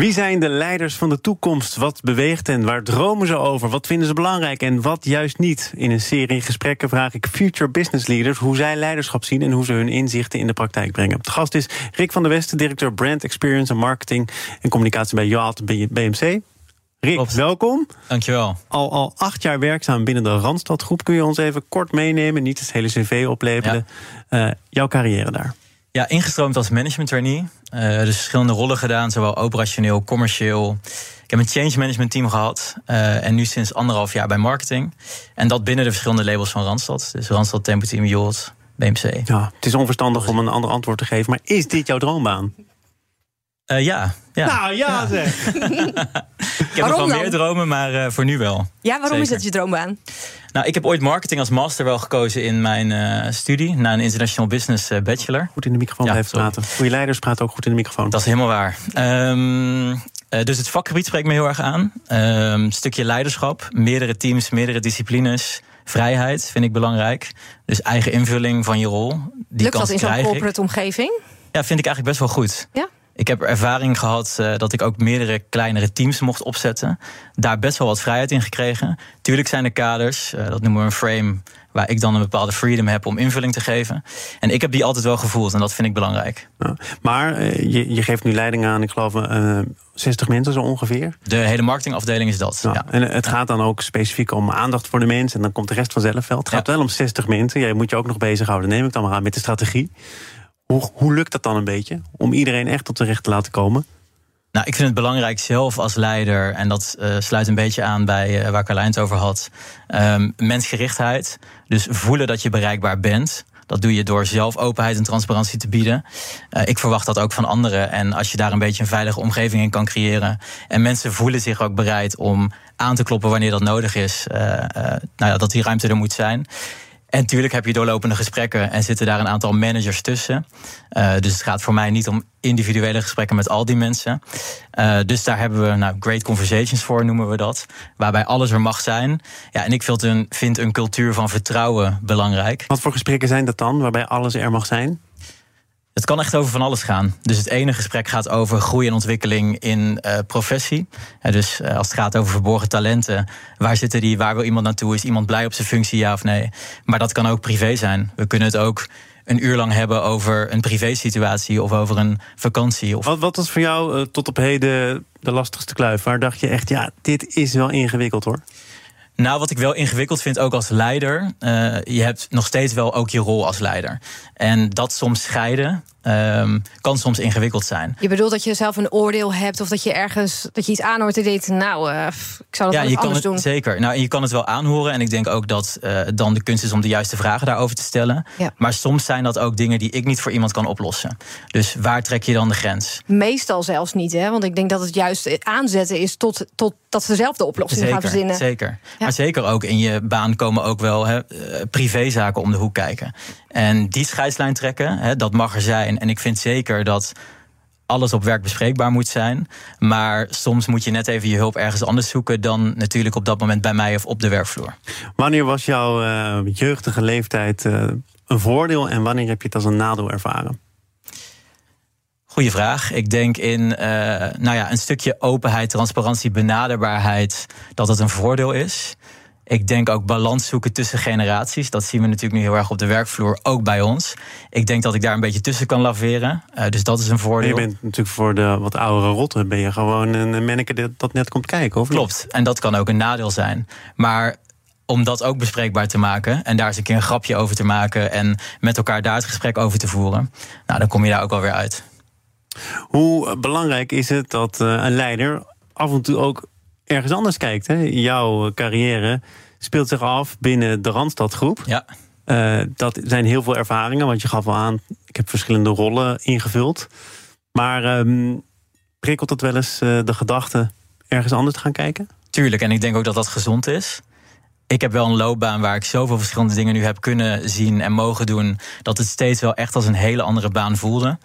Wie zijn de leiders van de toekomst? Wat beweegt hen? Waar dromen ze over? Wat vinden ze belangrijk en wat juist niet? In een serie gesprekken vraag ik future business leaders hoe zij leiderschap zien en hoe ze hun inzichten in de praktijk brengen. De gast is Rick van der Westen, directeur Brand Experience en Marketing en Communicatie bij Yacht BMC. Rick, welkom. Dankjewel. Al, al acht jaar werkzaam binnen de Randstadgroep. Kun je ons even kort meenemen, niet het hele cv opleveren, ja. jouw carrière daar? Ja, ingestroomd als management trainee. Uh, dus verschillende rollen gedaan, zowel operationeel, commercieel. Ik heb een change management team gehad. Uh, en nu sinds anderhalf jaar bij marketing. En dat binnen de verschillende labels van Randstad. Dus Randstad, Tempo Team, Jolt, BMC. Ja, het is onverstandig om een ander antwoord te geven. Maar is dit jouw droombaan? Uh, ja, ja. Nou ja, ja. zeg. ik heb nog wel meer dromen, maar uh, voor nu wel. Ja, waarom Zeker. is dat je droombaan? Nou, ik heb ooit marketing als master wel gekozen in mijn uh, studie. Na een international business uh, bachelor. Goed in de microfoon ja, blijven praten. Goede leiders praten ook goed in de microfoon. Dat is helemaal waar. Um, uh, dus het vakgebied spreekt me heel erg aan. Um, een stukje leiderschap, meerdere teams, meerdere disciplines. Vrijheid vind ik belangrijk. Dus eigen invulling van je rol. Die Lukt dat in zo'n corporate omgeving? Ja, vind ik eigenlijk best wel goed. Ja? Ik heb ervaring gehad uh, dat ik ook meerdere kleinere teams mocht opzetten. Daar best wel wat vrijheid in gekregen. Tuurlijk zijn er kaders, uh, dat noemen we een frame, waar ik dan een bepaalde freedom heb om invulling te geven. En ik heb die altijd wel gevoeld en dat vind ik belangrijk. Ja, maar uh, je, je, geeft nu leiding aan, ik geloof, 60 mensen zo ongeveer. De hele marketingafdeling is dat. Ja, ja. En het gaat dan ook specifiek om aandacht voor de mensen en dan komt de rest vanzelf wel. Het gaat wel om 60 mensen. Jij moet je ook nog bezighouden, neem ik dan maar aan, met de strategie. Hoe, hoe lukt dat dan een beetje? Om iedereen echt tot de recht te laten komen? Nou, ik vind het belangrijk zelf als leider, en dat uh, sluit een beetje aan bij uh, waar Carlijn het over had, um, mensgerichtheid. Dus voelen dat je bereikbaar bent. Dat doe je door zelf openheid en transparantie te bieden. Uh, ik verwacht dat ook van anderen. En als je daar een beetje een veilige omgeving in kan creëren. En mensen voelen zich ook bereid om aan te kloppen wanneer dat nodig is. nou ja, dat die ruimte er moet zijn. En natuurlijk heb je doorlopende gesprekken en zitten daar een aantal managers tussen. Uh, dus het gaat voor mij niet om individuele gesprekken met al die mensen. Uh, dus daar hebben we nou, great conversations voor, noemen we dat. Waarbij alles er mag zijn. Ja, en ik een, vind een cultuur van vertrouwen belangrijk. Wat voor gesprekken zijn dat dan, waarbij alles er mag zijn? Het kan echt over van alles gaan. Dus het ene gesprek gaat over groei en ontwikkeling in uh, professie. Dus uh, als het gaat over verborgen talenten, waar zitten die, waar wil iemand naartoe? Is iemand blij op zijn functie, ja of nee? Maar dat kan ook privé zijn. We kunnen het ook een uur lang hebben over een privésituatie of over een vakantie. Of... Wat, wat was voor jou uh, tot op heden de lastigste kluif? Waar dacht je echt, ja, dit is wel ingewikkeld hoor? Nou, wat ik wel ingewikkeld vind, ook als leider. Uh, je hebt nog steeds wel ook je rol als leider. En dat soms scheiden. Um, kan soms ingewikkeld zijn. Je bedoelt dat je zelf een oordeel hebt of dat je ergens dat je iets aanhoort en denkt, nou, uh, ik zou dat ja, je kan het, doen. Zeker. Nou, je kan het wel aanhoren. En ik denk ook dat uh, dan de kunst is om de juiste vragen daarover te stellen. Ja. Maar soms zijn dat ook dingen die ik niet voor iemand kan oplossen. Dus waar trek je dan de grens? Meestal zelfs niet, hè? Want ik denk dat het juist aanzetten is tot, tot dat ze zelf de oplossing zeker, gaan verzinnen. Zeker. Ja. Maar zeker ook in je baan komen ook wel hè, privézaken om de hoek kijken. En die scheidslijn trekken, hè, dat mag er zijn. En ik vind zeker dat alles op werk bespreekbaar moet zijn. Maar soms moet je net even je hulp ergens anders zoeken dan natuurlijk op dat moment bij mij of op de werkvloer. Wanneer was jouw uh, jeugdige leeftijd uh, een voordeel en wanneer heb je het als een nadeel ervaren? Goeie vraag. Ik denk in uh, nou ja, een stukje openheid, transparantie, benaderbaarheid, dat het een voordeel is. Ik denk ook balans zoeken tussen generaties. Dat zien we natuurlijk nu heel erg op de werkvloer, ook bij ons. Ik denk dat ik daar een beetje tussen kan laveren. Uh, dus dat is een voordeel. Je bent natuurlijk voor de wat oudere rotten... ben je gewoon een manneke dat net komt kijken, of Klopt. En dat kan ook een nadeel zijn. Maar om dat ook bespreekbaar te maken... en daar eens een keer een grapje over te maken... en met elkaar daar het gesprek over te voeren... nou, dan kom je daar ook wel weer uit. Hoe belangrijk is het dat uh, een leider af en toe ook ergens anders kijkt. Hè? Jouw carrière speelt zich af binnen de Randstadgroep. Ja. Uh, dat zijn heel veel ervaringen, want je gaf al aan... ik heb verschillende rollen ingevuld. Maar um, prikkelt het wel eens uh, de gedachte ergens anders te gaan kijken? Tuurlijk, en ik denk ook dat dat gezond is. Ik heb wel een loopbaan waar ik zoveel verschillende dingen nu heb kunnen zien en mogen doen. Dat het steeds wel echt als een hele andere baan voelde.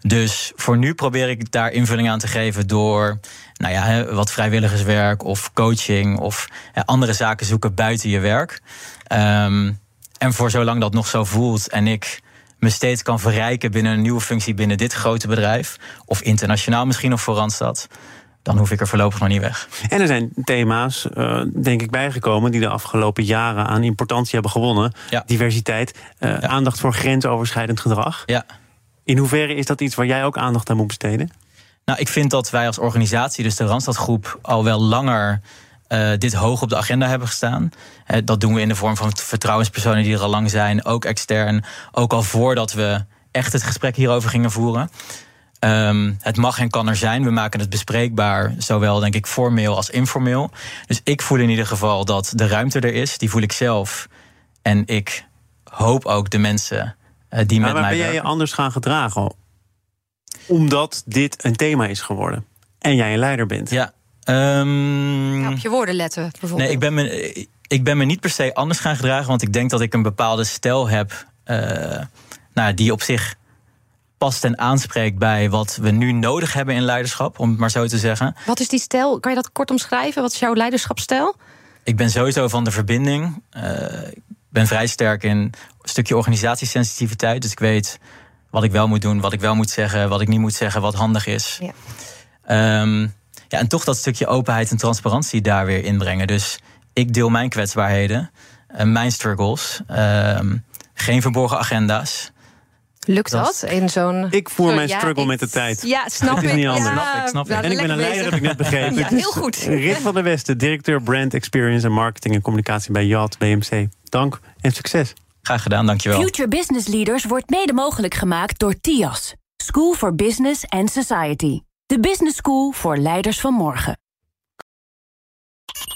Dus voor nu probeer ik daar invulling aan te geven door nou ja, wat vrijwilligerswerk of coaching of andere zaken zoeken buiten je werk. Ehm, en voor zolang dat nog zo voelt en ik me steeds kan verrijken binnen een nieuwe functie binnen dit grote bedrijf, of internationaal misschien of voor Randstad, dan hoef ik er voorlopig nog niet weg. En er zijn thema's, uh, denk ik, bijgekomen die de afgelopen jaren aan importantie hebben gewonnen. Ja. Diversiteit, uh, ja. aandacht voor grensoverschrijdend gedrag. Ja. In hoeverre is dat iets waar jij ook aandacht aan moet besteden? Nou, ik vind dat wij als organisatie, dus de Randstadgroep, al wel langer uh, dit hoog op de agenda hebben gestaan. Uh, dat doen we in de vorm van vertrouwenspersonen die er al lang zijn, ook extern. Ook al voordat we echt het gesprek hierover gingen voeren. Um, het mag en kan er zijn. We maken het bespreekbaar, zowel denk ik formeel als informeel. Dus ik voel in ieder geval dat de ruimte er is. Die voel ik zelf. En ik hoop ook de mensen uh, die maar met mij. Ben jij je anders gaan gedragen? Omdat dit een thema is geworden. En jij een leider bent. Ja. Um, ja, op je woorden letten, bijvoorbeeld. Nee, ik ben, me, ik ben me niet per se anders gaan gedragen. Want ik denk dat ik een bepaalde stijl heb. Uh, nou, die op zich past en aanspreekt bij wat we nu nodig hebben in leiderschap, om het maar zo te zeggen. Wat is die stijl? Kan je dat kort omschrijven? Wat is jouw leiderschapsstijl? Ik ben sowieso van de verbinding. Uh, ik ben vrij sterk in een stukje organisatiesensitiviteit. Dus ik weet wat ik wel moet doen, wat ik wel moet zeggen, wat ik niet moet zeggen, wat handig is. Ja. Um, ja, en toch dat stukje openheid en transparantie daar weer inbrengen. Dus ik deel mijn kwetsbaarheden, uh, mijn struggles, uh, geen verborgen agenda's. Lukt dat, dat in zo'n. Ik voer zo, mijn ja, struggle ik, met de tijd. Ja, snap het is ik. niet anders. Ja, Snap ik, snap ik. en ik ben een leider, heb ik net begrepen. Ja, heel goed. Rit van der Westen, directeur Brand Experience en Marketing en Communicatie bij Yacht BMC. Dank en succes. Graag gedaan, dankjewel. Future Business Leaders wordt mede mogelijk gemaakt door TIAS. School for Business and Society. De business school voor leiders van morgen.